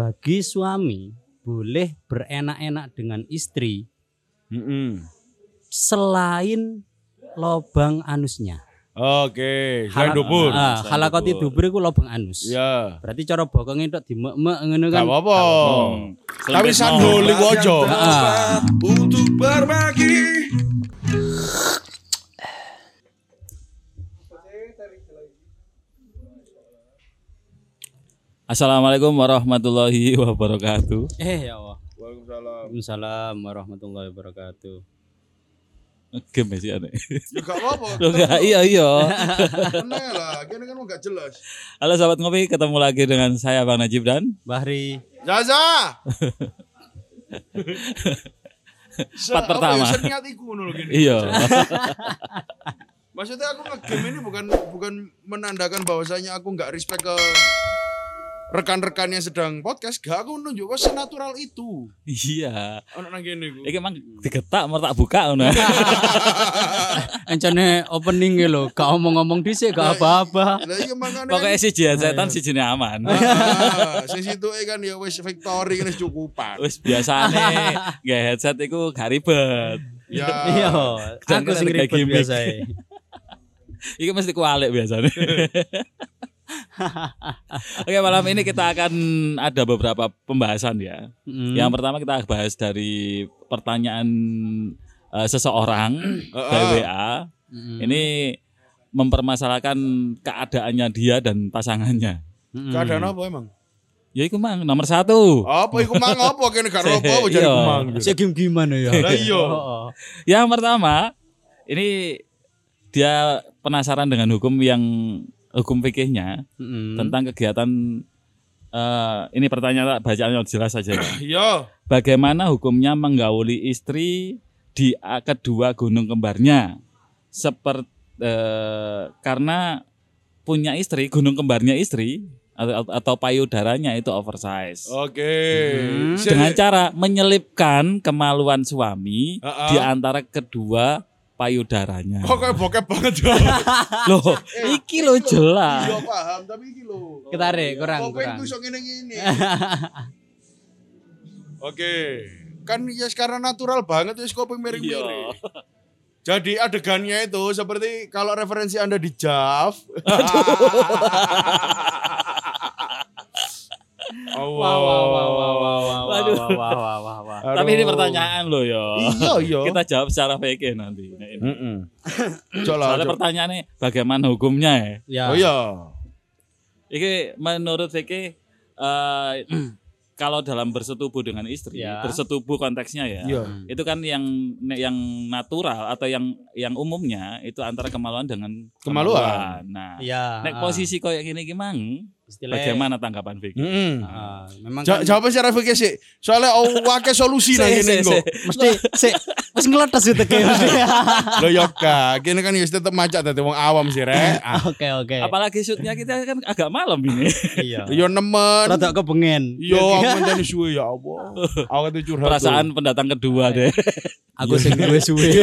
bagi suami boleh berenak-enak dengan istri Mm-mm. selain lobang anusnya. Oke, selain Halak- dubur. Selain halakoti dubur. iku lobang anus. Ya. Berarti cara bokongnya itu dimek-mek ngono kan. Gak apa-apa. Tapi mau. iku aja. Ah. untuk berbagi. Assalamualaikum warahmatullahi wabarakatuh. Eh ya Allah. Waalaikumsalam. Waalaikumsalam warahmatullahi wabarakatuh. Game sih aneh. Ya gak apa-apa. Iya iya. Tenang lah, kini kan gak jelas. Halo sahabat ngopi, ketemu lagi dengan saya Bang Najib dan Bahri. Zaza. Part pertama. Ya, seniat iku ngono lho gini. iya. Maksudnya aku nge-game ini bukan bukan menandakan bahwasanya aku nggak respect ke rekan-rekan yang sedang podcast. Gak aku nunjuk kok senatural itu. iya. Ono nang kene iku. Iki emang digetak mau tak buka ngono. Encane opening lho, gak omong-omong dhisik, gak apa-apa. Lah iya makane. Pokoknya si jian setan si aman. Ah, sing situ kan ya wis victory kan wis cukupan. Wis biasane nggak headset iku gak ribet. Ya. Iya, Dan aku kan sing ribet gimmick. biasa Iki mesti kualik biasanya. Oke malam ini kita akan ada beberapa pembahasan ya. Hmm. Yang pertama kita bahas dari pertanyaan eh, seseorang Heeh. dari WA. Ini mempermasalahkan keadaannya dia dan pasangannya. Keadaan apa emang? Ya iku mang nomor satu. Apa iku mang apa kene karo apa apa jadi Iya. mang. Saya game gimana ya? Lah iya. Oh, oh. Yang pertama ini dia penasaran dengan hukum yang hukum fikihnya Mm-mm. tentang kegiatan eh, ini pertanyaan bacaannya jelas saja ya. Iya. Bagaimana hukumnya menggauli istri di kedua gunung kembarnya? Seperti karena punya istri, gunung kembarnya istri atau, atau payudaranya itu oversize. Oke. Sik, Dengan sik. cara menyelipkan kemaluan suami Ha-ha. di antara kedua payudaranya. Kok kayak bokep banget ya? Loh, iki lo Iya jelas. paham, tapi iki lho. Ketarik, kurang, Kopeng kurang. tuh sok ngene-ngene. Oke. Kan ya sekarang natural banget wis kopeng miring-miring. Iya. Jadi adegannya itu seperti kalau referensi Anda di JAV. Oh, Wah, wah, wah, wah, wah, wah, Waduh. wah, wah, wah, wah, wah. Aduh. Tapi ini pertanyaan loh ya. Iya, iya. Kita jawab secara fikih nanti. Nah, ini. Heeh. Coba Soalnya pertanyaannya bagaimana hukumnya ya? Ya. Oh iya. Ini menurut fikih eh, kalau dalam bersetubuh dengan istri, Ya. bersetubuh konteksnya ya. Iya. Itu kan yang yang natural atau yang yang umumnya itu antara kemaluan dengan Kemaluan. Nah, Iya. nek posisi kayak gini gimana? Istilahnya, Bagaimana tanggapan fikih? Heeh. ah, memang Ja- kan Jawab secara fikih sih. Soalnya oh, wake solusi nang ngene kok. se. mesti sik wis ngeletes gitu kayak mesti. Lo yo kak, kini kan ya tetep macet dadi wong awam sih rek. Ah, Oke oke. Apalagi shootnya kita kan agak malam ini. Iya. Yo nemen. Rada kepengen. Yo aku jadi suwe ya Allah. Aku tuh curhat. Perasaan pendatang kedua deh. Aku sing duwe suwe.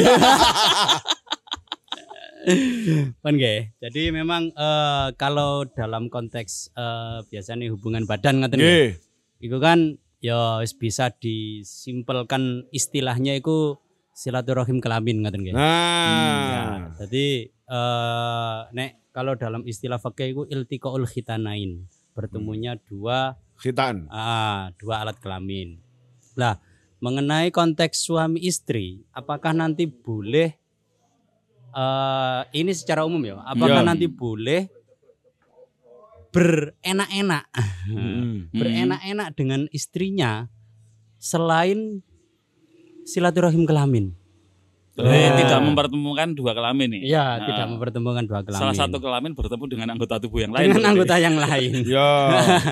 Kan nggih. Jadi memang eh, kalau dalam konteks eh, biasanya hubungan badan ngoten. Nggih. Iku kan ya bisa disimpelkan istilahnya itu silaturahim kelamin ngoten nggih. Nah. Jadi eh nek kalau dalam istilah fikih itu iltiqaul khitanain, bertemunya dua Khitan. ah, dua alat kelamin. Lah, mengenai konteks suami istri, apakah nanti boleh eh ini secara umum ya, apakah Ya. nanti boleh berenak-enak, Hmm. berenak-enak dengan istrinya selain silaturahim kelamin? Jadi Nah. tidak mempertemukan dua kelamin nih. Iya, Nah, tidak mempertemukan dua kelamin. Salah satu kelamin bertemu dengan anggota tubuh yang lain. dengan berarti. anggota yang lain. Ya.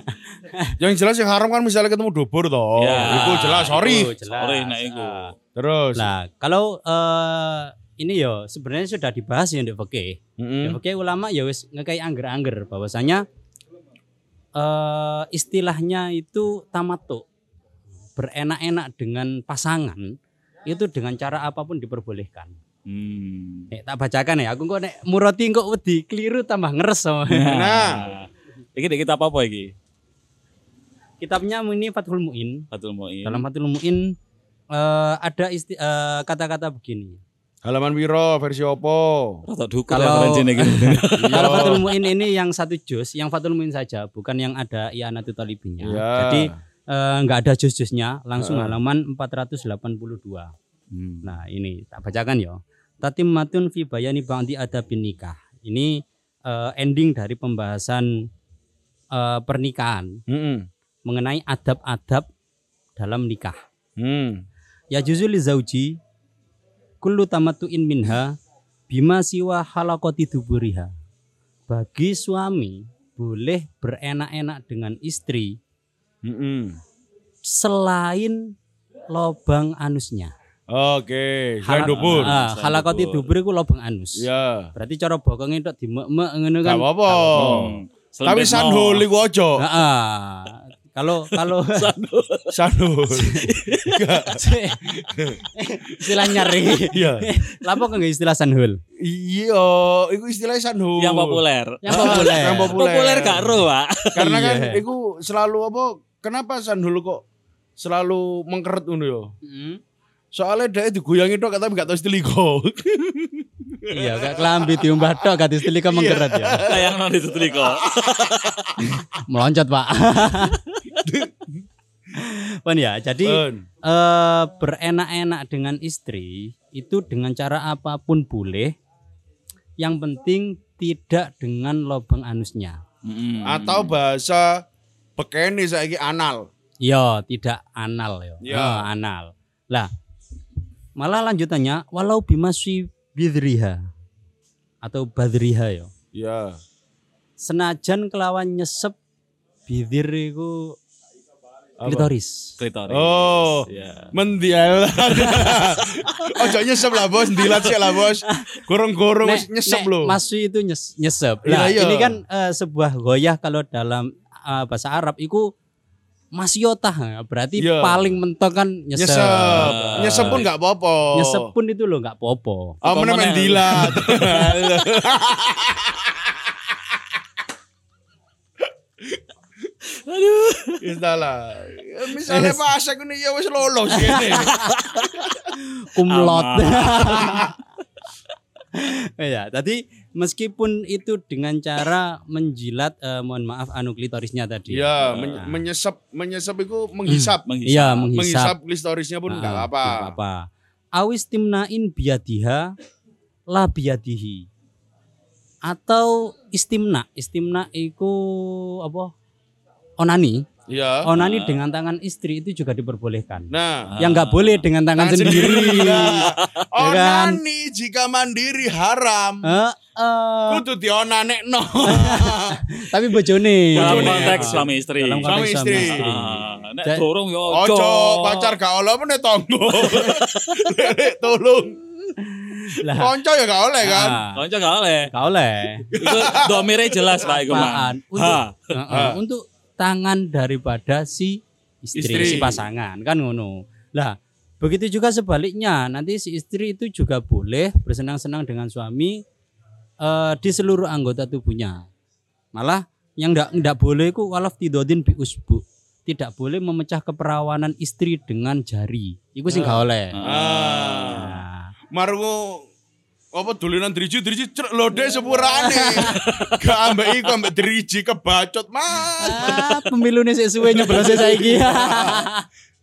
yang jelas yang haram kan misalnya ketemu dubur toh. Ya. Itu jelas, sorry. Oh, jelas. Sorry, nah, iku. Ah. Terus. Nah, kalau eh, ini ya sebenarnya sudah dibahas ya di fikih. Fikih ulama ya wis ngekai angger-angger bahwasanya eh istilahnya itu tamatu. Berenak-enak dengan pasangan itu dengan cara apa pun diperbolehkan. Hmm. Nek tak bacakan ya, aku kok nek muroti kok wedi keliru tambah ngeres sama. Nah. Iki dek kita apa apa iki? kitabnya ini Fathul Muin. Fatul Muin. Dalam Fathul Muin eh, ada isti- eh, kata-kata begini. Halaman piro versi opo? Rada duku Kalau- gitu. Kalau Fathul Muin ini yang satu juz, yang Fathul Muin saja, bukan yang ada I'anatu Talibinnya. Ya. Jadi eh, nggak ada juz-juznya, langsung Heeh. halaman 482. Hmm. Nah, ini tak bacakan ya. Tatimmatun fi bayani ba'di adabin nikah. Ini eh, ending dari pembahasan eh, pernikahan Mm-mm. mengenai adab-adab dalam nikah. Hmm. Ya juzul li zauji kullu tamattu'in minha bima siwa halaqati duburiha. Bagi suami boleh berenak-enak dengan istri Mm-mm. selain lobang anusnya. Oke, selain Halak- dubur. Selain halaqati dubur. iku lobang anus. Ya. Berarti cara bokongnya itu dimek-mek ngono Gak kan. apa-apa. Hmm. Tapi no. iku ojo. Heeh. Kalau kalau Sanhul. istilah nyari. Iya. Lapo kok istilah sanhul? Iya, iku istilahnya sanhul. Yang populer. Yang populer. Yang populer. Populer gak ro, Pak. Karena kan Iya. iku selalu apa? Kenapa sanhul kok selalu mengkeret ngono ya? Hmm. Soalnya dia digoyangi tok tapi gak tau seteliko. Iya, gak kelambi diumbah tok gak distilika mengkeret ya. Sayang non itu kok. Meloncat, Pak. Pun ya, jadi Ben. eh, berenak-enak dengan istri itu dengan cara apa pun boleh. Yang penting tidak dengan lubang anusnya. Hmm. Atau bahasa bekeni saiki anal. Iya, tidak anal ya. Iya. Oh, anal. Lah, malah lanjutannya walau bimasi bidriha atau badriha ya. Ya. Senajan kelawan nyesep bidir iku Apa? klitoris. klitoris. Oh. Ya. Mendial. Ojo nyesep lah bos, dilat sih lah bos. Gorong-gorong wis nyesep nek lho. Masu itu nyes, nyesep. Nah, iya. ini kan eh, sebuah goyah kalau dalam eh, bahasa Arab itu masyotah berarti Iya. paling mentok kan nyesep. Nyesep. Nyesep pun gak apa-apa. Nyesep pun itu loh nggak popo. Oh, Apa meneh? mendilat. Aduh, lah. Misalnya pas aku nih ya wis lolos gini. kumlot. Ya, tadi meskipun itu dengan cara menjilat eh, mohon maaf anu klitorisnya tadi. Iya, men- Nah. menyesep menyesep itu menghisap. Menghisap. Iya, Menghisap menghisap. klitorisnya pun enggak Ah, apa-apa. nggak apa. Awis timnain biadiha la biadihi. Atau istimna. Istimna iku apa? Onani. Iya. Onani dengan tangan istri itu juga diperbolehkan. Nah, Yang nggak boleh dengan tangan, tangan sendiri. sendiri. Nah, Ya kan? Onani jika mandiri haram. Eh, eh, Kudu dionanekno. tapi bojone. Dalam konteks suami istri. Dalam Suami konteks istri. Ah, nek dorong yo Ojo pacar gak oleh tonggo. Lek, Tolong. Lah, Konco ya gak oleh kan. ah, Konco gak oleh. nggak oleh. Iku domire jelas Pak iku. Untuk. Heeh, untuk tangan daripada si istri, Istri. si pasangan kan ngono. Lah, begitu juga sebaliknya, nanti si istri itu juga boleh bersenang-senang dengan suami eh, di seluruh anggota tubuhnya. Malah yang ndak ndak boleh ku walaf tidodin bi usbu. Tidak boleh memecah keperawanan istri dengan jari. Iku sing gak oleh. Ah. Nah, Marungu apa dolinan driji driji cek lode sepurane. Gak ambek iku ambek driji kebacot mas. ah, pemilu nih suwe nyeblos saiki.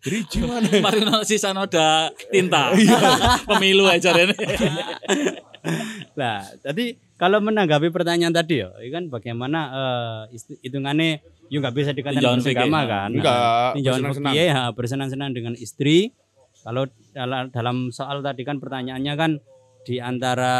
Driji mana? Mari ono sisa noda tinta. Pemilu aja ini. Nah, tadi kalau menanggapi pertanyaan tadi ya, kan bagaimana isti- hitungannya yuk nggak bisa dikatakan Tinjauan beragama fikih. kan? Enggak, tinjauan bersenang-senang. fikih ya, bersenang-senang dengan istri. Kalau dalam soal tadi kan pertanyaannya kan di antara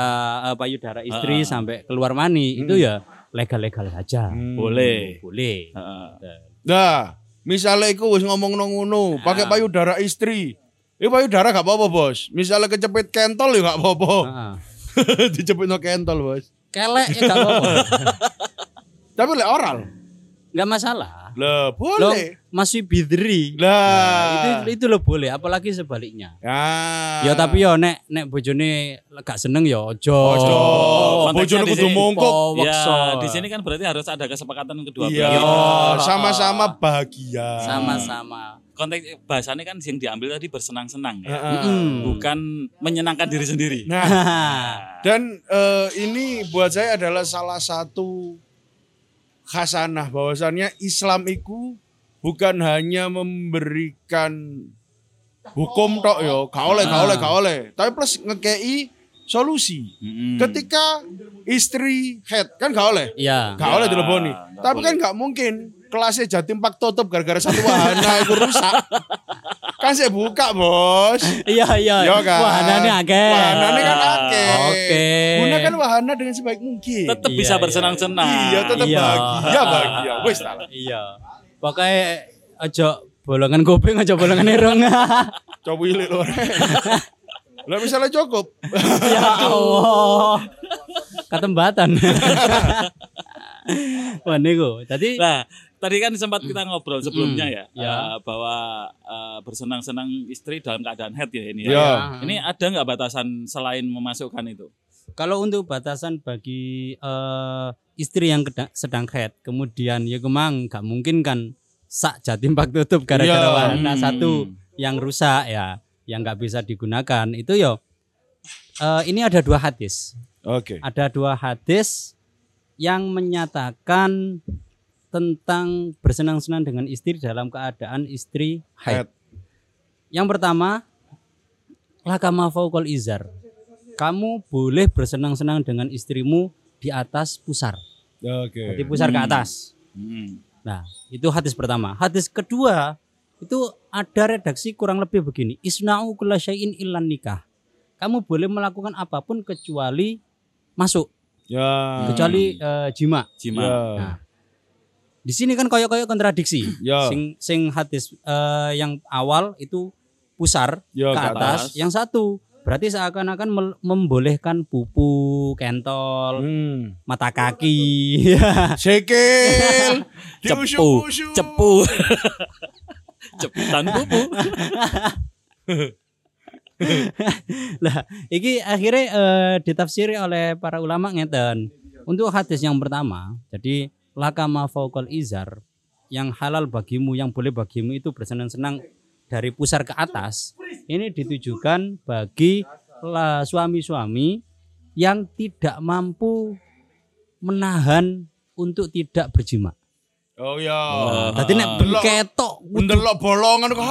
eh, payudara istri Ah. sampai keluar mani itu ya legal-legal saja. Hmm. Boleh. Boleh. Heeh. Nah, misalnya iku wis ngomong ngono, pakai payudara istri. Eh payudara gak apa-apa, Bos. Misalnya kecepit kentol ya gak apa-apa. Heeh. Dicepit no kentol, Bos. Kelek ya nggak apa-apa. Tapi lek oral. Nggak masalah. Lah, Loh, boleh. masih bidri. Lah. Nah, itu itu lo boleh, apalagi sebaliknya. Ya. Ya tapi yo nek nek bojone gak seneng ya ojo. Ojo. Bojone kudu mongkok. Wekso. Ya, di sini kan berarti harus ada kesepakatan kedua Iya, belah. sama-sama bahagia. sama-sama. Konteks bahasanya kan yang diambil tadi bersenang-senang ya. Mm. Bukan menyenangkan diri sendiri. Nah, dan eh, ini buat saya adalah salah satu khasanah bahwasannya Islam itu bukan hanya memberikan hukum tok yo, gak oleh, gak oleh, gak oleh. Tapi plus ngekei solusi. Mm-mm. Ketika istri head kan gak oleh, Iya. gak Ya, oleh dileboni. nggak Tapi boleh. kan gak mungkin kelasnya Jatim Pak tutup gara-gara satu wahana itu rusak. kan saya buka bos. Iya iya. Yo kan. Wahanane akeh. Wahanane kan akeh. Oke. Gunakan wahana dengan sebaik mungkin. Tetap Iya, bisa iya. bersenang-senang. Iya, tetap Iya. bahagia, bahagia. Wes tak lah. Iya. Pokoknya aja bolongan kuping aja bolongan irung. Coba ilik lho. Lah misalnya cukup. ya Allah. Ketembatan. Wah niku. Tadi Nah, tadi kan sempat kita ngobrol sebelumnya ya, Ya. eh, bahwa eh, bersenang-senang istri dalam keadaan head ya ini. Ya. Ya. Ini ada nggak batasan selain memasukkan itu? kalau untuk batasan bagi eh, istri yang sedang head, kemudian ya kemang nggak mungkin kan sak jatim pak tutup gara-gara Iya. wahana Hmm. satu yang rusak ya, yang nggak bisa digunakan itu yo. eh, ini ada dua hadis. Oke. Ada dua hadis yang menyatakan tentang bersenang-senang dengan istri dalam keadaan istri haid. Yang pertama, lakama faukol izar. Kamu boleh bersenang-senang dengan istrimu di atas pusar. Oke. Jadi pusar ke Hmm. atas. Hmm. Nah, itu hadis pertama. Hadis kedua, itu ada redaksi kurang lebih begini. Isna'u kulla syai'in illan nikah. Kamu boleh melakukan apa pun kecuali masuk, Ya. kecuali eh, jima. Jima. Ya. Nah, di sini kan koyok-koyok kontradiksi. Ya. Sing sing hadis eh, yang awal itu pusar Ya, ke ke atas. atas. Yang satu berarti seakan-akan membolehkan pupu, kentol, Hmm. mata kaki. Sikil. Cepu, cepu. Ceputan pupu. lah, iki akhirnya eh, ditafsiri oleh para ulama ngeten. Untuk hadis yang pertama, jadi lakama faukol izar yang halal bagimu, yang boleh bagimu itu bersenang-senang dari pusar ke atas. Ini ditujukan bagi suami-suami yang tidak mampu menahan untuk tidak berjima. Oh ya. Oh. Tadi nek Delok- ketok Ndelok bolongan kok.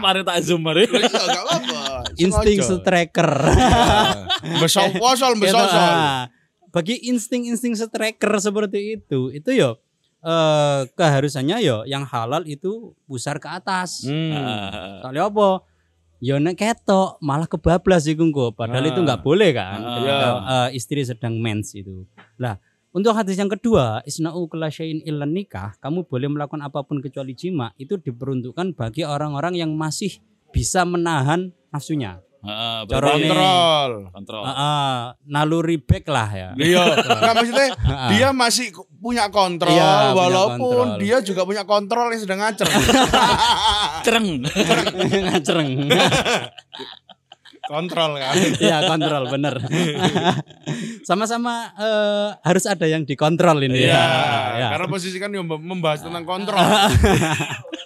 Mari tak zoom mari. Iya, enggak apa-apa. insting striker. Besok wasol, Gitu, besok ah. Bagi insting-insting striker seperti itu, itu yo eh, keharusannya yo yang halal itu pusar ke atas. Hmm. Ah. Kali apa? Ya nek ketok malah kebablas iku engko. Padahal Ah. itu nggak boleh kan. Ah. ketika, eh, istri sedang mens itu. Lah, untuk hadis yang kedua, isna'u kulla syai'in illan nikah, kamu boleh melakukan apa pun kecuali jima, itu diperuntukkan bagi orang-orang yang masih bisa menahan nafsunya. Ah, berarti Kontrol. kontrol. Ah, ah, naluri back lah ya. Iya, nggak maksudnya dia masih punya kontrol Iya, punya walaupun kontrol. dia juga punya kontrol yang sedang ngacer. Cereng. Ngacereng. kontrol kan. Iya kontrol bener. Sama-sama eh, harus ada yang dikontrol ini. Iya, ya. karena posisi kan yang membahas tentang kontrol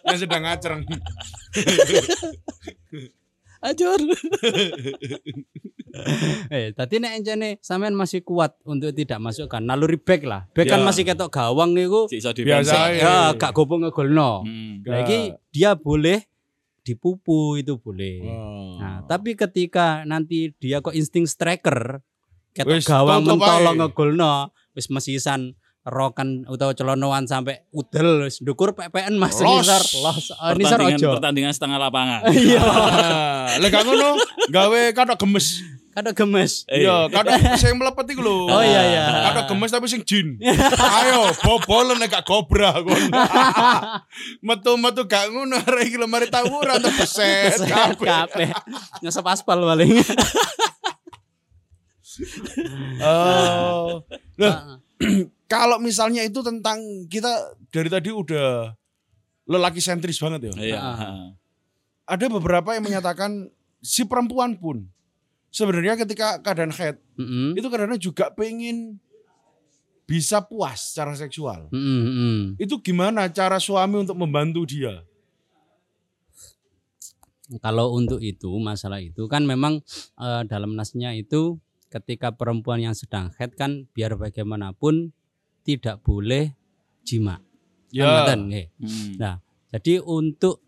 yang sedang ngacer. Ajur. Eh, tadi nek encene sampean masih kuat untuk tidak masukkan naluri back lah. Back kan Ya. masih ketok gawang niku. Biasa dibensin. ya. Ya, gak gopo ngegolno. Hmm. Nah, iki dia boleh dipupu itu boleh. Oh. Nah, tapi ketika nanti dia kok insting striker ketok gawang tutup mentolo ae. ngegolno, wis mesisan rokan utawa celonoan sampai udel wis ndukur PPN Mas Los. nisar los oh, nisar Pertandingan, ojo. pertandingan setengah lapangan. Iya, Lah gak ngono, gawe katok gemes. kada gemes. Iya, katok sing mlepet iku lho. Oh iya iya. Katok gemes tapi sing jin. Ayo, bobolen nek gak kobra. Metu-metu gak ngono arek iki lho mari tawuran tebeset kabeh. kabeh. Nyesep aspal paling. Ah, kalau misalnya itu tentang kita dari tadi udah lelaki sentris banget ya. Iya. Ah. Ada beberapa yang menyatakan si perempuan pun sebenarnya ketika keadaan head mm-mm, itu kadang juga pengen bisa puas secara seksual. mm-mm, mm-mm. Itu gimana cara suami untuk membantu dia? Kalau untuk itu masalah itu kan memang eh, dalam nasnya itu ketika perempuan yang sedang head kan biar bagaimanapun tidak boleh jima. Kan Ya. ngoten, nggih. Hmm. Nah, jadi untuk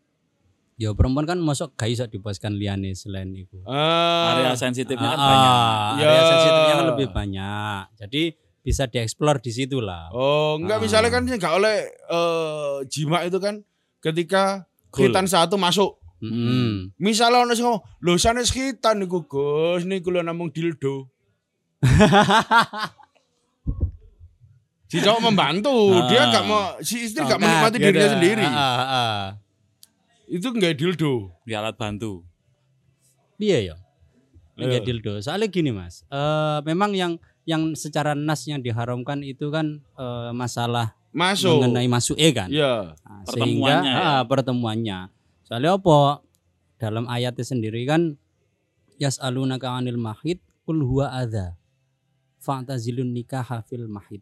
ya perempuan kan masuk gak iso dipuaskan liane selain itu. Ah, Area sensitifnya kan Ah, banyak. Ya. area sensitifnya kan lebih banyak. Jadi bisa dieksplor di situ lah. Oh, enggak Ah. misalnya kan enggak oleh eh, jima itu kan ketika Cool. khitan satu masuk. Mm. Misalnya ono sing ngomong, "Lho sanes khitan niku, Gus, niku lho namung dildo." si cowok membantu, Ah. dia enggak mau si istri enggak Nah, menikmati dirinya ada- sendiri. ah, ah, ah. Itu enggak dildo. Di alat bantu. Iya ya. Enggak dildo. Soalnya gini Mas, eh, memang yang yang secara nas yang diharamkan itu kan eh, masalah Masuk. mengenai masuk e kan. Iya. Nah, Pertemuannya sehingga ya. ah, pertemuannya. Soalnya apa? Dalam ayatnya sendiri kan yas'alunaka 'anil mahid qul huwa adza. Fa'tazilun nikaha fil mahid.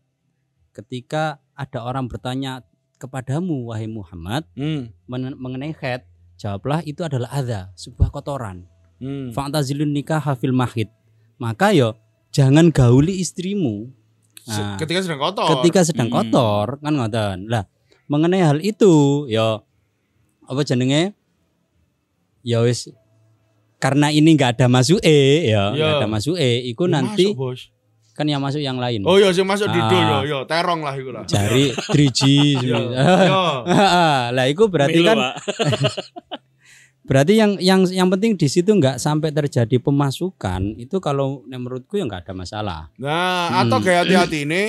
Ketika ada orang bertanya kepadamu wahai Muhammad Hmm. men- mengenai head, jawablah itu adalah adza, sebuah kotoran. Hmm. Fa'tazilun nikaha fil mahid. Maka yo jangan gauli istrimu Nah, ketika sedang kotor. ketika sedang Hmm. kotor kan ngoten. Lah, mengenai hal itu ya apa jenenge? Ya wis karena ini nggak ada masuk e ya, nggak Ya. ada masuk e, iku Ya, nanti masuk, Bos. Kan yang masuk yang lain. Oh iya sing masuk dildo Ah. yo yo terong lah iku lah. Jari 3G Yo. semisal. Yo. lah itu berarti Milu, kan berarti yang yang yang penting di situ nggak sampai terjadi pemasukan itu kalau menurutku ya nggak ada masalah. Nah, Hmm. atau kayak hati-hati ini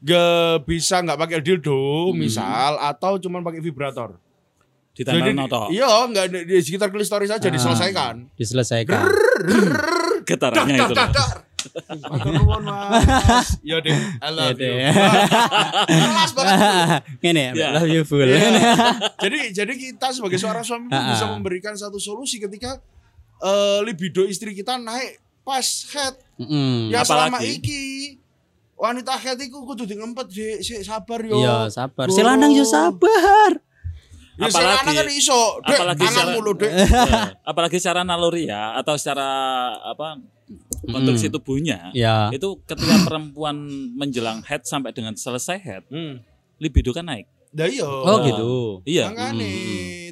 gak bisa nggak pakai dildo Hmm. misal atau cuma pakai vibrator. Ditempel noto. Iya, nggak di, di sekitar klistoris saja Ah. diselesaikan. Diselesaikan. Getarannya itu. Dar, dar, dar. Matur nuwun, Mas. Ya deh, I love Ya, you. deh. Kelas banget. Ngene, Ya. love you full. Iya. jadi jadi kita sebagai seorang suami pun Ah, bisa ah. memberikan satu solusi ketika eh, libido istri kita naik pas head. Mm. Ya selama iki wanita head iku kudu ngempet sih, sih sabar yo. Iya, sabar. Si lanang yo sabar. Ya Apalagi- kan iso, Dek, apalagi secara- mulu, Dek. Ya, apalagi secara naluri ya atau secara apa konstruksi tubuhnya Ya. itu ketika perempuan menjelang head sampai dengan selesai head Hmm. libido kan naik Lah iya. Oh gitu. iya Makane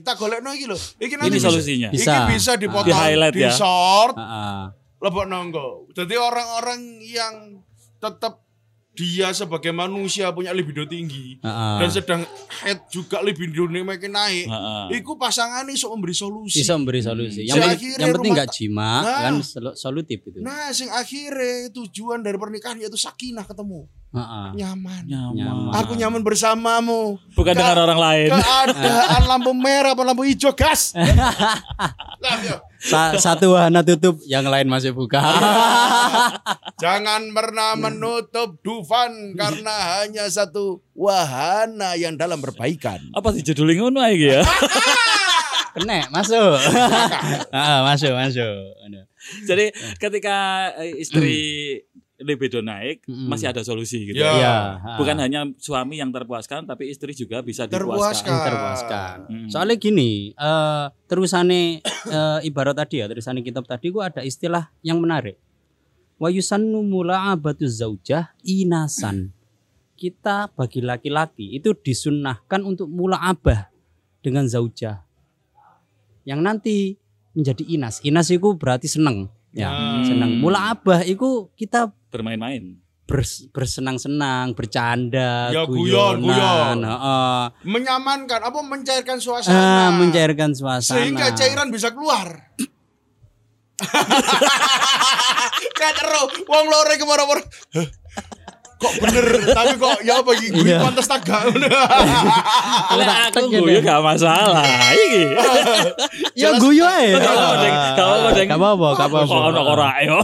tak golekno iki lho. Iki nanti ini solusinya Bisa. Iki bisa dipotong, Di highlight di ya. short, Heeh. lebok nonggo. Jadi orang-orang yang tetap dia sebagai manusia punya libido tinggi Heeh. dan sedang head juga libido makin naik. Heeh. Iku pasangan iso memberi solusi. Bisa memberi solusi. Hmm. Yang, penting- akhirnya yang penting ta- jima Nah. kan solutif itu. Nah, sing akhirnya tujuan dari pernikahan yaitu sakinah ketemu. Heeh. Nyaman. nyaman. Nyaman. Aku nyaman bersamamu. bukan Ka- dengan orang lain Keadaan lampu merah apa lampu hijau gas. Lah, yo. Sa- satu wahana tutup, yang lain masih buka. Jangan pernah menutup Dufan karena hanya satu wahana yang dalam perbaikan. apa sih judulnya ngono ya Kena, masuk. Heeh, masuk, masuk. Jadi ketika eh, istri libido naik Mm. masih ada solusi gitu Ya. Iya, heeh. bukan hanya suami yang terpuaskan tapi istri juga bisa Terpuaskan. dipuaskan terpuaskan. Hmm. Soalnya gini, eh terusane eh, ibarat tadi ya, terusannya kitab tadi gua ada istilah yang menarik. Wa yusannu mula'abatu zaujah inasan. Kita bagi laki-laki itu disunnahkan untuk mula'abah dengan zaujah. Yang nanti menjadi inas. Inas itu berarti seneng. Ya, Hmm. seneng. Mula'abah itu kita bermain-main bers- bersenang-senang, bercanda, Ya, guyon, guyonan, guyon. heeh. Menyamankan apa mencairkan Ah, suasana. mencairkan suasana. Sehingga cairan bisa keluar. Kayak ero, wong lore ke mana-mana. Kok bener tapi kok ya apa iki gue Iya. pantes tak gak aku guyu ngene. gak masalah. Iki. Ya guyu ae. Gak apa-apa, Deng. Gak apa-apa, Deng. Gak apa-apa, gak apa-apa. Kok ono ora yo.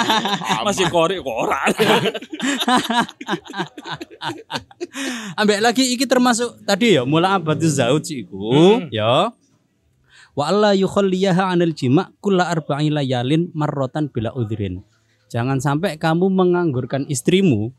Masih korek kok ora. Ambek lagi iki termasuk tadi ya mula abaduz zauj iku ya. Wa alla yukhalliyaha 'anil jima' kulla arba'i layalin marrotan bila udhrin. Jangan sampai kamu menganggurkan istrimu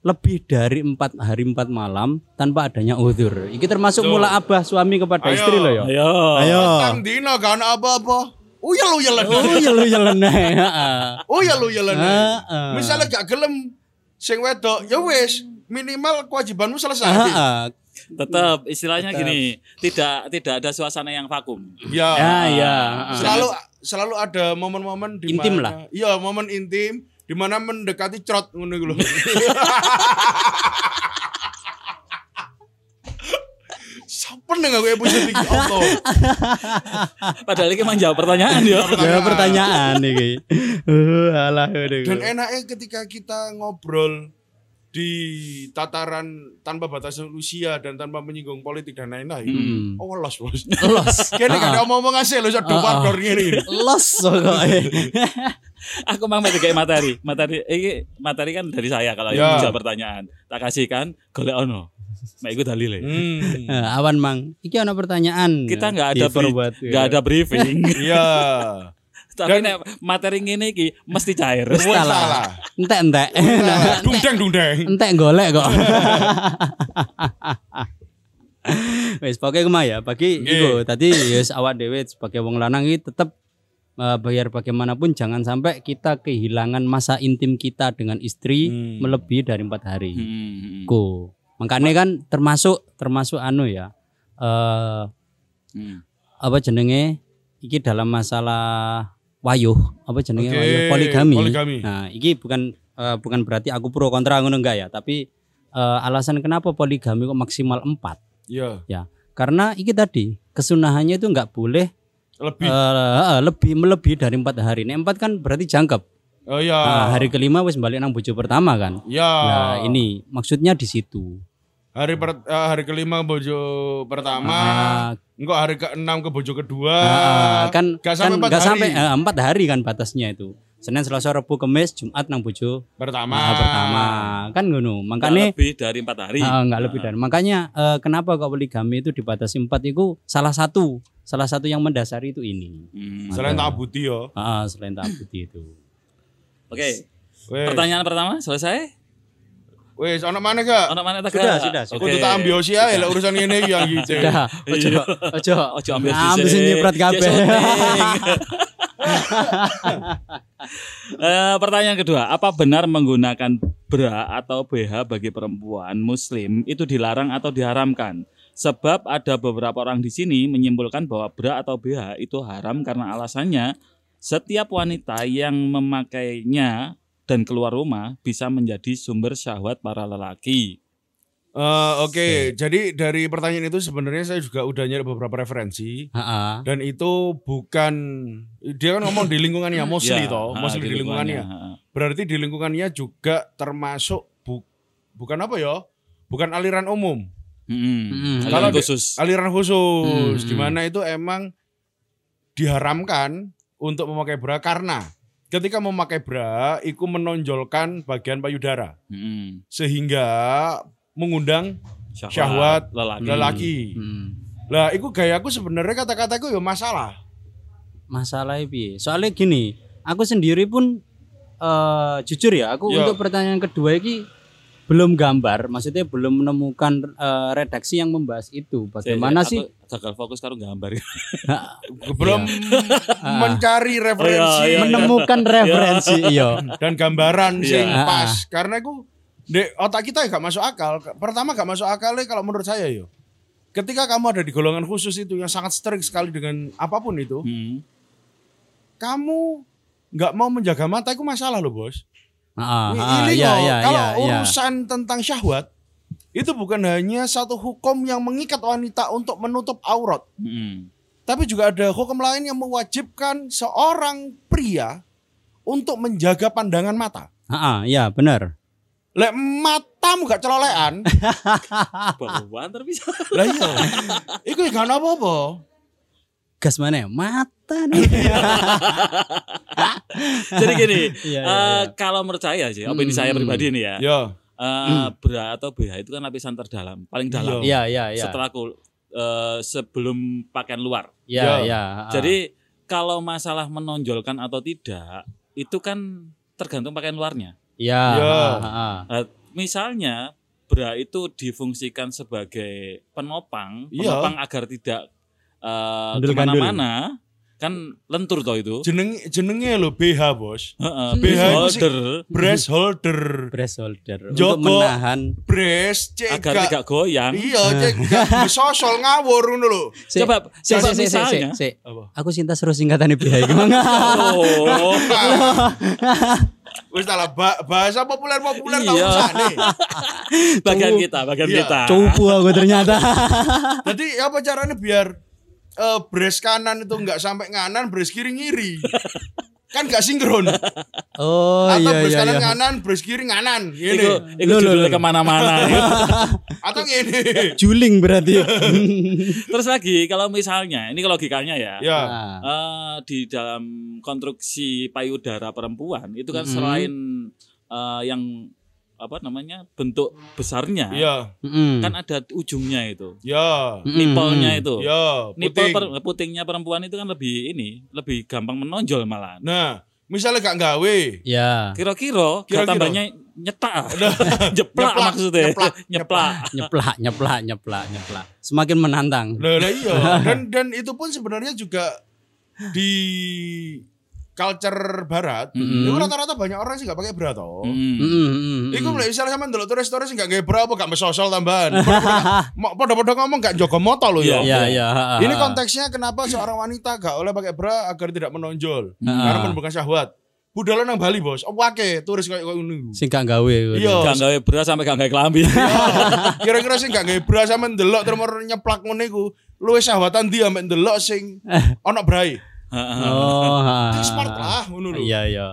lebih dari empat hari empat malam tanpa adanya udhur. Iki termasuk Tuh. mula abah suami kepada Ayo. istri loh ya. Ayo. Ayo. tang dino gak ono apa-apa uyel uyelan Oh ya lu ya leneh. heeh. uyel uyelan Heeh. misalnya gak gelem sing wedok ya wis minimal kewajibanmu selesai Heeh. Tetap istilahnya gini, tidak tidak ada suasana yang vakum. ya Ya ya. heeh. selalu selalu ada momen-momen di Intim mana- iya momen intim di mana mendekati crot ngono iku lho nggak gue episode iki Allah. Padahal ini menjawab pertanyaan ya. Ya pertanyaan iki. Uh, alah. Dan enaknya ketika kita ngobrol di tataran tanpa batas usia dan tanpa menyinggung politik dan lain-lain. Hmm. Oh los bos. los. Kayaknya gak ada omong-omong ngasih loh, satu Ah, ah. dor gini. Los pokoknya. Aku mang mesti kayak materi. Materi ini materi kan dari saya kalau Ya. yang jawab pertanyaan. Tak kasih kan golek ono. Mek iku dalile. Hmm. Nah, awan mang. Iki ana pertanyaan. Kita nggak ada ya. nggak ada briefing. Iya. Tapi nek materi ngene iki mesti cair. Salah. salah. Entek-entek. Dungdeng dungdeng. Entek golek kok. Wes pokoknya kemah ya bagi iku tadi yes awak dhewe sebagai wong lanang iki tetep eh, bayar bagaimanapun jangan sampai kita kehilangan masa intim kita dengan istri Hmm. melebihi dari empat hari. Hmm. Ku. Makanya kan termasuk termasuk anu ya. eh Hmm. apa jenenge iki dalam masalah wayuh apa jenenge Oke, wayuh poligami. poligami. Nah, iki bukan eh, bukan berarti aku pro kontra ngono enggak ya, tapi eh, alasan kenapa poligami kok maksimal 4 Iya. ya. Karena iki tadi kesunahannya itu enggak boleh Lebih. eh, eh, lebih melebihi dari empat hari. Nek empat kan berarti jangkep. Oh iya. Nah, hari kelima wis balik nang bojo pertama kan. Ya. Nah, ini maksudnya di situ. Hari per- eh, hari kelima bojo pertama, Ah, enggak hari keenam ke bojo kedua. ah, kan Gak sampai kan empat nggak hari. sampai eh, empat hari kan batasnya itu. Senin, Selasa, Rabu, Kamis, Jumat nang bojo pertama. ah, pertama. Kan ngono. Makanya lebih dari empat hari. Ah, nggak lebih dari. Makanya eh, kenapa kok poligami itu dibatasi empat itu salah satu salah satu yang mendasari itu ini. Hmm. Selain tak buti yo. Ah, selain tabuti itu. Oke. Wes. Pertanyaan pertama selesai. Wes, ono mana gak? Ono mana tak? Sudah, sudah, Oke. Kudu tak ambil usia ya lek urusan ini yang gitu. Udah, ojo ojo Ojo ambil ambil dhisik. sing nyiprat kabeh. Eh, pertanyaan kedua, apa benar menggunakan bra atau BH bagi perempuan muslim itu dilarang atau diharamkan? Sebab ada beberapa orang di sini menyimpulkan bahwa bra atau BH itu haram karena alasannya setiap wanita yang memakainya dan keluar rumah bisa menjadi sumber syahwat para lelaki. Eh, Oke, jadi dari pertanyaan itu sebenarnya saya juga udah nyari beberapa referensi Heeh. dan itu bukan dia kan ngomong di lingkungannya mostly Ya, toh, ha, mostly di lingkungannya. ha. Berarti di lingkungannya juga termasuk bu- bukan apa ya? Bukan aliran umum, Hmm. Hmm. Aliran Kalau di- khusus. aliran khusus Hmm, di mana itu emang diharamkan untuk memakai bra karena ketika memakai bra itu menonjolkan bagian payudara Hmm. sehingga mengundang Syahwat lelaki. lelaki. Hmm. Lah, itu gayaku sebenarnya kata-kataku ya masalah. Masalahnya piye? Soalnya gini, aku sendiri pun eh jujur ya, aku Ya. untuk pertanyaan kedua ini belum gambar, maksudnya belum menemukan eh, redaksi yang membahas itu. Bagaimana sih? Gagal fokus karo gambar. Belum mencari referensi Oh, iya, iya. menemukan referensi iya. dan gambaran Iya. sing Ah, pas. Karena aku di otak kita ya gak masuk akal. Pertama gak masuk akalnya kalau menurut saya yo. Ketika kamu ada di golongan khusus itu yang sangat strict sekali dengan apa pun itu, Hmm. kamu nggak mau menjaga mata itu masalah loh bos. Iya, loh, iya, kalau iya, iya. urusan tentang syahwat itu bukan hanya satu hukum yang mengikat wanita untuk menutup aurat, Hmm. tapi juga ada hukum lain yang mewajibkan seorang pria untuk menjaga pandangan mata. Ah, ah, iya benar. Lek matamu gak celolekan, Bawaan terpisah. lah iya. Iku ya gak apa-apa. Gas mana? ya? Mata nih. Jadi gini, Iya, iya, eh, iya. kalau menurut saya sih, opini Hmm. saya pribadi nih ya. Ya. eh, bra atau BH itu kan lapisan terdalam, paling dalam. Iya, iya, iya. Setelah kul- eh, sebelum pakaian luar. Iya, Ya. iya. Jadi kalau masalah menonjolkan atau tidak, itu kan tergantung pakaian luarnya. Iya. Ya. ah, ah. Nah, misalnya bra itu difungsikan sebagai penopang, Iya. penopang agar tidak eh, Gandul-gandul. ke mana-mana, kan lentur toh itu. Jeneng jenenge lho BH, Bos. Heeh, BH itu sih- holder Breast holder. Breast holder Joko. untuk menahan. Breast cek agar tidak goyang. Iya, cek gak sosol ngawur ngono lho. Si- Coba- si- coba si- si- si- misalnya. si- si. Apa? Aku cinta seru singkatannya BH gimana? Oh, Wis ba- bahasa populer-populer tau Iya. usane. bagian kita, bagian Iya. kita. Cupu aku ternyata. Jadi apa caranya biar eh breast kanan itu enggak sampai nganan, breast kiri ngiri. kan gak sinkron. Oh Atau iya iya kanan iya. nganan, breast kiri nganan. Iku, Gini. iku judulnya loh. ke mana-mana. Atau gini. Juling berarti. Terus lagi kalau misalnya, ini logikanya ya, ya. Nah, eh, di dalam konstruksi payudara perempuan itu kan Mm-mm. selain eh, yang apa namanya bentuk besarnya, Ya. kan ada ujungnya itu, Ya. Mm-mm. nipolnya itu. Ya, Nipol puting. per- putingnya perempuan itu kan lebih ini, lebih gampang menonjol malah. Nah, misalnya gak gawe. Ya. Kira-kira tambahnya nyetak, jeplak Nyeplak, maksudnya, nyeplak, nyeplak. Nyeplak, nyeplak, nyeplak, nyeplak. Semakin menantang. Lah lah iya. Dan dan itu pun sebenarnya juga di culture barat, Mm-mm. itu rata-rata banyak orang sih gak pakai bra toh. Mm. Mm-mm. Iku mulai misalnya sama ndelok turis-turis gak gawe bra apa gak mesosol tambahan. Mo- Podo-podo ngomong gak jaga moto loh ya. Iya, iya. Ini konteksnya kenapa seorang wanita gak oleh pakai bra agar tidak menonjol. Ah. Karena menimbulkan syahwat. Budal nang Bali, Bos. Oh, wake turis kayak ngono. Sing gak gawe. Iya. Gak gawe beras sampai gak gawe kelambi. Kira-kira sih gak gawe bra sama ndelok terus mau nyeplak ngono iku. Luwih syahwatan dia ambek ndelok sing ono brae. Oh. Smart lah lho. Iya, iya.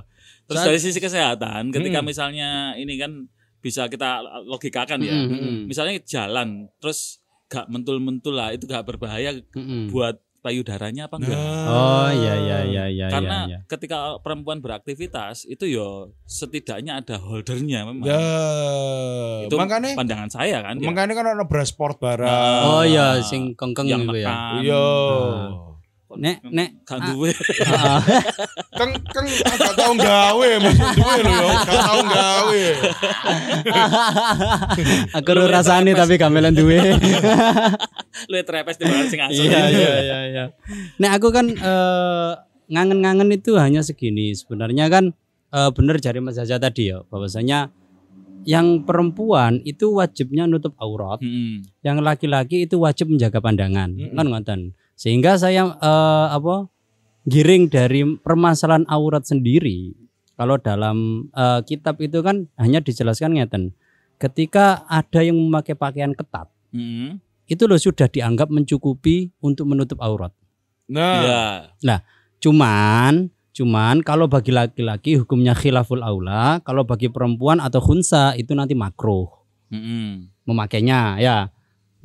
Terus dari sisi kesehatan, ketika Mm. misalnya ini kan bisa kita logikakan ya. Mm, mm, mm. Misalnya jalan, terus gak mentul-mentul lah, itu gak berbahaya Mm-mm. buat payudaranya apa enggak? Oh, iya, iya, iya, iya. Karena iya, iya. ketika perempuan beraktivitas itu yo setidaknya ada holdernya memang. Ya. itu makanya pandangan saya kan. ya. makanya kan ono bra sport barang. Oh iya, sing kengkeng yang itu ya. Iya. Nek, nek. Gak duwe. Keng keng gak tau gawe maksud duwe lho ya, gak tau gawe. Aku ora rasane tapi gamelan duwe. Lu trepes di sing asli. Iya, iya, iya, iya. Nek aku kan eh, ngangen-ngangen itu hanya segini. Sebenarnya kan eh, bener jari Mas Zaza tadi ya, bahwasanya yang perempuan itu wajibnya nutup aurat, Mm-mm. yang laki-laki itu wajib menjaga pandangan. Mm-mm. Kan ngoten. Sehingga saya eh, apa giring dari permasalahan aurat sendiri. Kalau dalam eh, kitab itu kan hanya dijelaskan ngeten. Ketika ada yang memakai pakaian ketat, Mm-mm. itu loh sudah dianggap mencukupi untuk menutup aurat. Nah, Iya. Cuman, cuman kalau bagi laki-laki hukumnya khilaful aula, kalau bagi perempuan atau khunsa itu nanti makruh Mm-mm. memakainya ya.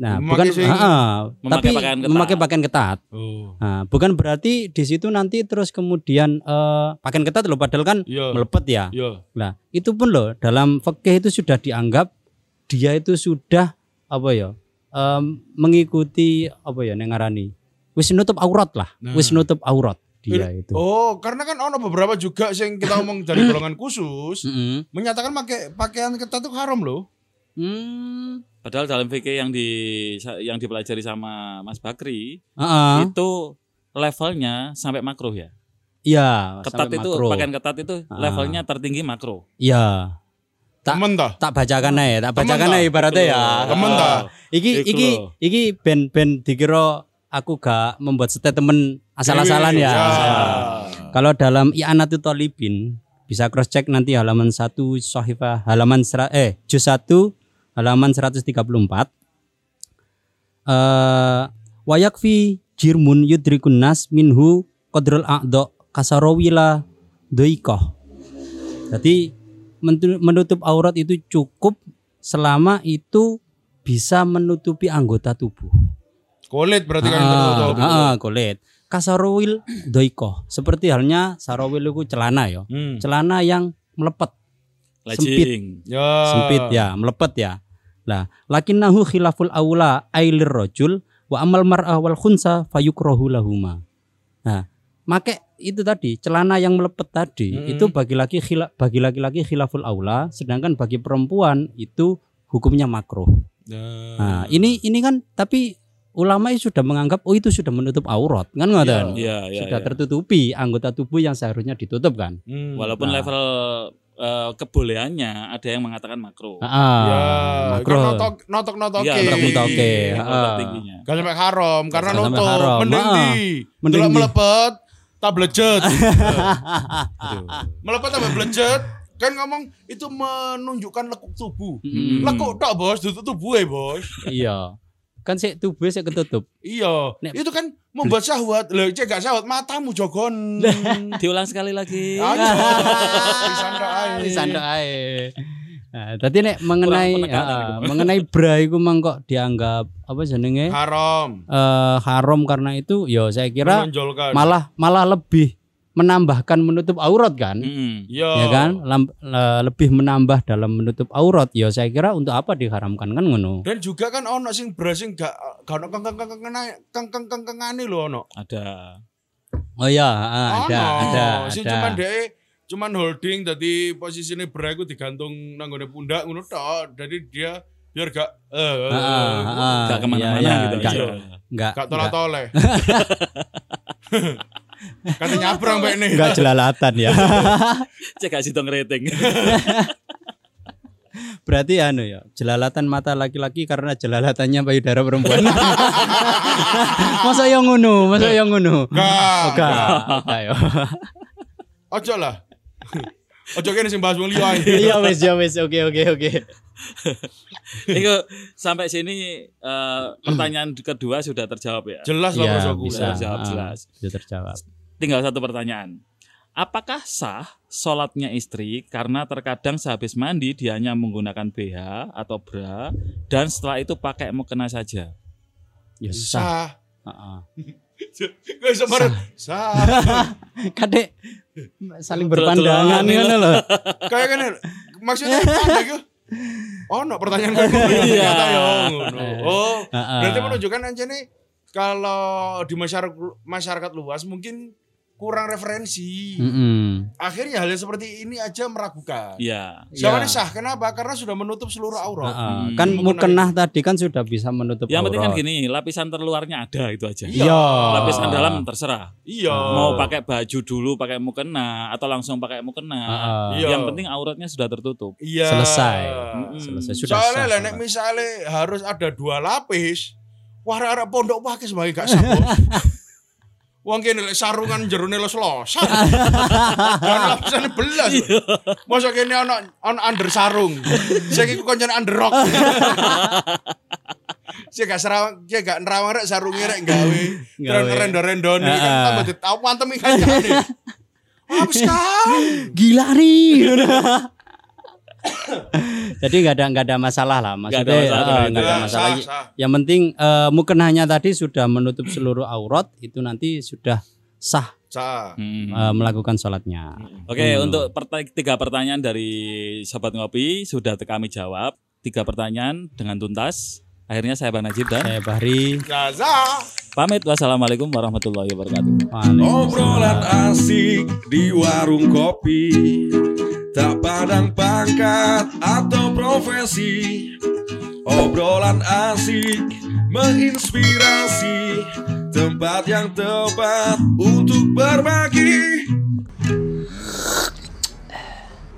Nah, Memakai bukan sing- ah, Memakai tapi pakaian ketat. memakai pakaian ketat. oh. Nah, bukan berarti di situ nanti terus kemudian eh, pakaian ketat loh padahal kan Iya. melepet ya. Iya. Nah, itu pun loh dalam fikih itu sudah dianggap dia itu sudah apa ya? em, mengikuti apa ya nengarani. Wis nutup aurat lah. Nah. Wis nutup aurat dia itu. Oh, karena kan ono beberapa juga yang kita ngomong dari golongan khusus Mm-mm. menyatakan pakai pakaian ketat itu haram loh. Hmm. Padahal dalam fikih yang di yang dipelajari sama Mas Bakri Ah, itu levelnya sampai makruh ya. Iya, Ketat itu makro. pakaian ketat itu Ah. levelnya tertinggi makruh. Iya. Tak- Temen. Tak bacakan aja, tak bacakan aja ibaratnya ya. Temen tak? Iki iki iki ben-ben dikira aku gak membuat statement asal-asalan ya. Kalau dalam I'anatu Talibin bisa cross check nanti halaman 1 Sohifah halaman sera- eh juz 1 halaman 134. Eh wayakfi jirmun yudrikun nas minhu qadrul a'dha kasarawila doikoh. Jadi menutup aurat itu cukup selama itu bisa menutupi anggota tubuh. Kulit berarti kan Ah, tertutup. ah, ah, kulit. Kasarowil doiko. Seperti halnya sarawil itu celana ya. Hmm. Celana yang melepet, Lajing. Ya. sempit ya, melepet ya. Lah, lakinnahu khilaful aula ailir rojul wa amal mar'ah wal khunsa fayukrohu lahuma. Nah, make itu tadi celana yang melepet tadi Mm-mm. itu bagi laki khila, bagi laki-laki khilaful aula, sedangkan bagi perempuan itu hukumnya makruh. Nah, ini ini kan tapi ulama itu sudah menganggap oh itu sudah menutup aurat kan ngoten. Iya, iya. sudah iya. tertutupi anggota tubuh yang seharusnya ditutup kan. Hmm. Walaupun Nah. level Eh, kebolehannya ada yang mengatakan makro. Ah, ya, makro. Notok notok iya, notok. Ya, notok notoke. tingginya. Gak sampai haram karena notok mending di. Mending melepet tak blejet. melepet tambah blejet kan ngomong itu menunjukkan lekuk tubuh. Hmm. Lekuk tak bos, itu tubuh ya bos. Iya. Kan sik tubuh sik ketutup. Iya, Nek- itu kan membuat syahwat. Lah, cek gak syahwat, matamu jogon. Diulang sekali lagi. Disandok ae. Nah, tadi nek mengenai itu. mengenai bra iku mangkok dianggap apa jenenge? Haram. eh, haram karena itu ya saya kira Menonjolkan. malah malah lebih menambahkan menutup aurat kan, hmm, yo. Iya. ya kan, Lamp, le, lebih menambah dalam menutup aurat. Ya saya kira untuk apa diharamkan kan ngono. Dan juga kan ono sing beras gak gak ono kang kang kang kang kang kang kang lho ono. Ada. Oh ah, ya, ada, ada, ada. Sing cuman dhek cuman holding jadi posisinya beras iku digantung nang pundak ngono tok. Jadi dia biar gak eh uh, uh, uh, gak ke mana-mana iya, iya gitu. Gak, iya. gak, gak tolak-toleh. Kata nyabrang mbak ini. enggak jelalatan ya Cek gak situng rating. berarti anu ya jelalatan mata laki-laki karena jelalatannya payudara perempuan masa yang ngono masa yang ngono Gak. Oke, oke, ya. Ojo lah. Ojo kene sing bahas wong liya. Iya wes ya wes oke oke oke. Itu sampai sini eh, pertanyaan kedua sudah terjawab ya. Jelas lah Iya bosku. bisa. Terjawab Ah, jelas. Sudah terjawab. Tinggal satu pertanyaan. Apakah sah sholatnya istri karena terkadang sehabis mandi dia hanya menggunakan BH atau bra dan setelah itu pakai mukena saja? Ya sah. Sah. Heeh. Kok iso bareng? Sah. Kadek saling berpandangan ngono lho. Kayak gini. Maksudnya? Oh, no pertanyaan kayak gitu. Ternyata ya. Oh, berarti menunjukkan aja nih kalau di masyarakat masyarakat luas mungkin kurang referensi. Mm-mm. Akhirnya hal yang seperti ini aja meragukan. Iya. Siapa Ya. nih sah? Kenapa? Karena sudah menutup seluruh aurat. Heeh. Hmm. Kan Mukena mukenah tadi kan sudah bisa menutup Yang penting kan gini, lapisan terluarnya ada itu aja. Iya. Lapisan dalam terserah. Iya. Mau pakai baju dulu pakai mukena atau langsung pakai mukena. Heeh. Iya. Yang penting auratnya sudah tertutup. Iya. Selesai. Mm-mm. Selesai sudah Soalnya sah. lah misalnya harus ada dua lapis, wah arek pondok pakai sebagai gak. Wong kene lek sarungan jerone los losan. Dan lapisane belas. Masa kene ana ana under sarung. Sing iku koncone under rock. Sing gak serawang, sing gak nerawang rek sarunge rek gawe. Terus rendo-rendo nih kan tambah ditau mantem kan jane. Habis kan. Gila nih. Jadi nggak ada nggak ada masalah lah, Nggak maksudnya ada masalah eh, dengan nggak itu. ada masalah. sah, sah. Yang penting eh, mukenahnya tadi sudah menutup seluruh aurat itu nanti sudah sah Sah. Hmm. eh, melakukan sholatnya. Oke, Hmm. untuk perta- tiga pertanyaan dari Sobat Ngopi sudah kami jawab. Tiga pertanyaan dengan tuntas. Akhirnya saya Bang Najib dan Saya Bahri. Gaza. pamit. Wassalamualaikum warahmatullahi wabarakatuh. Obrolan asik di warung kopi Tak pandang pangkat atau profesi. Obrolan asik menginspirasi. Tempat yang tepat untuk berbagi.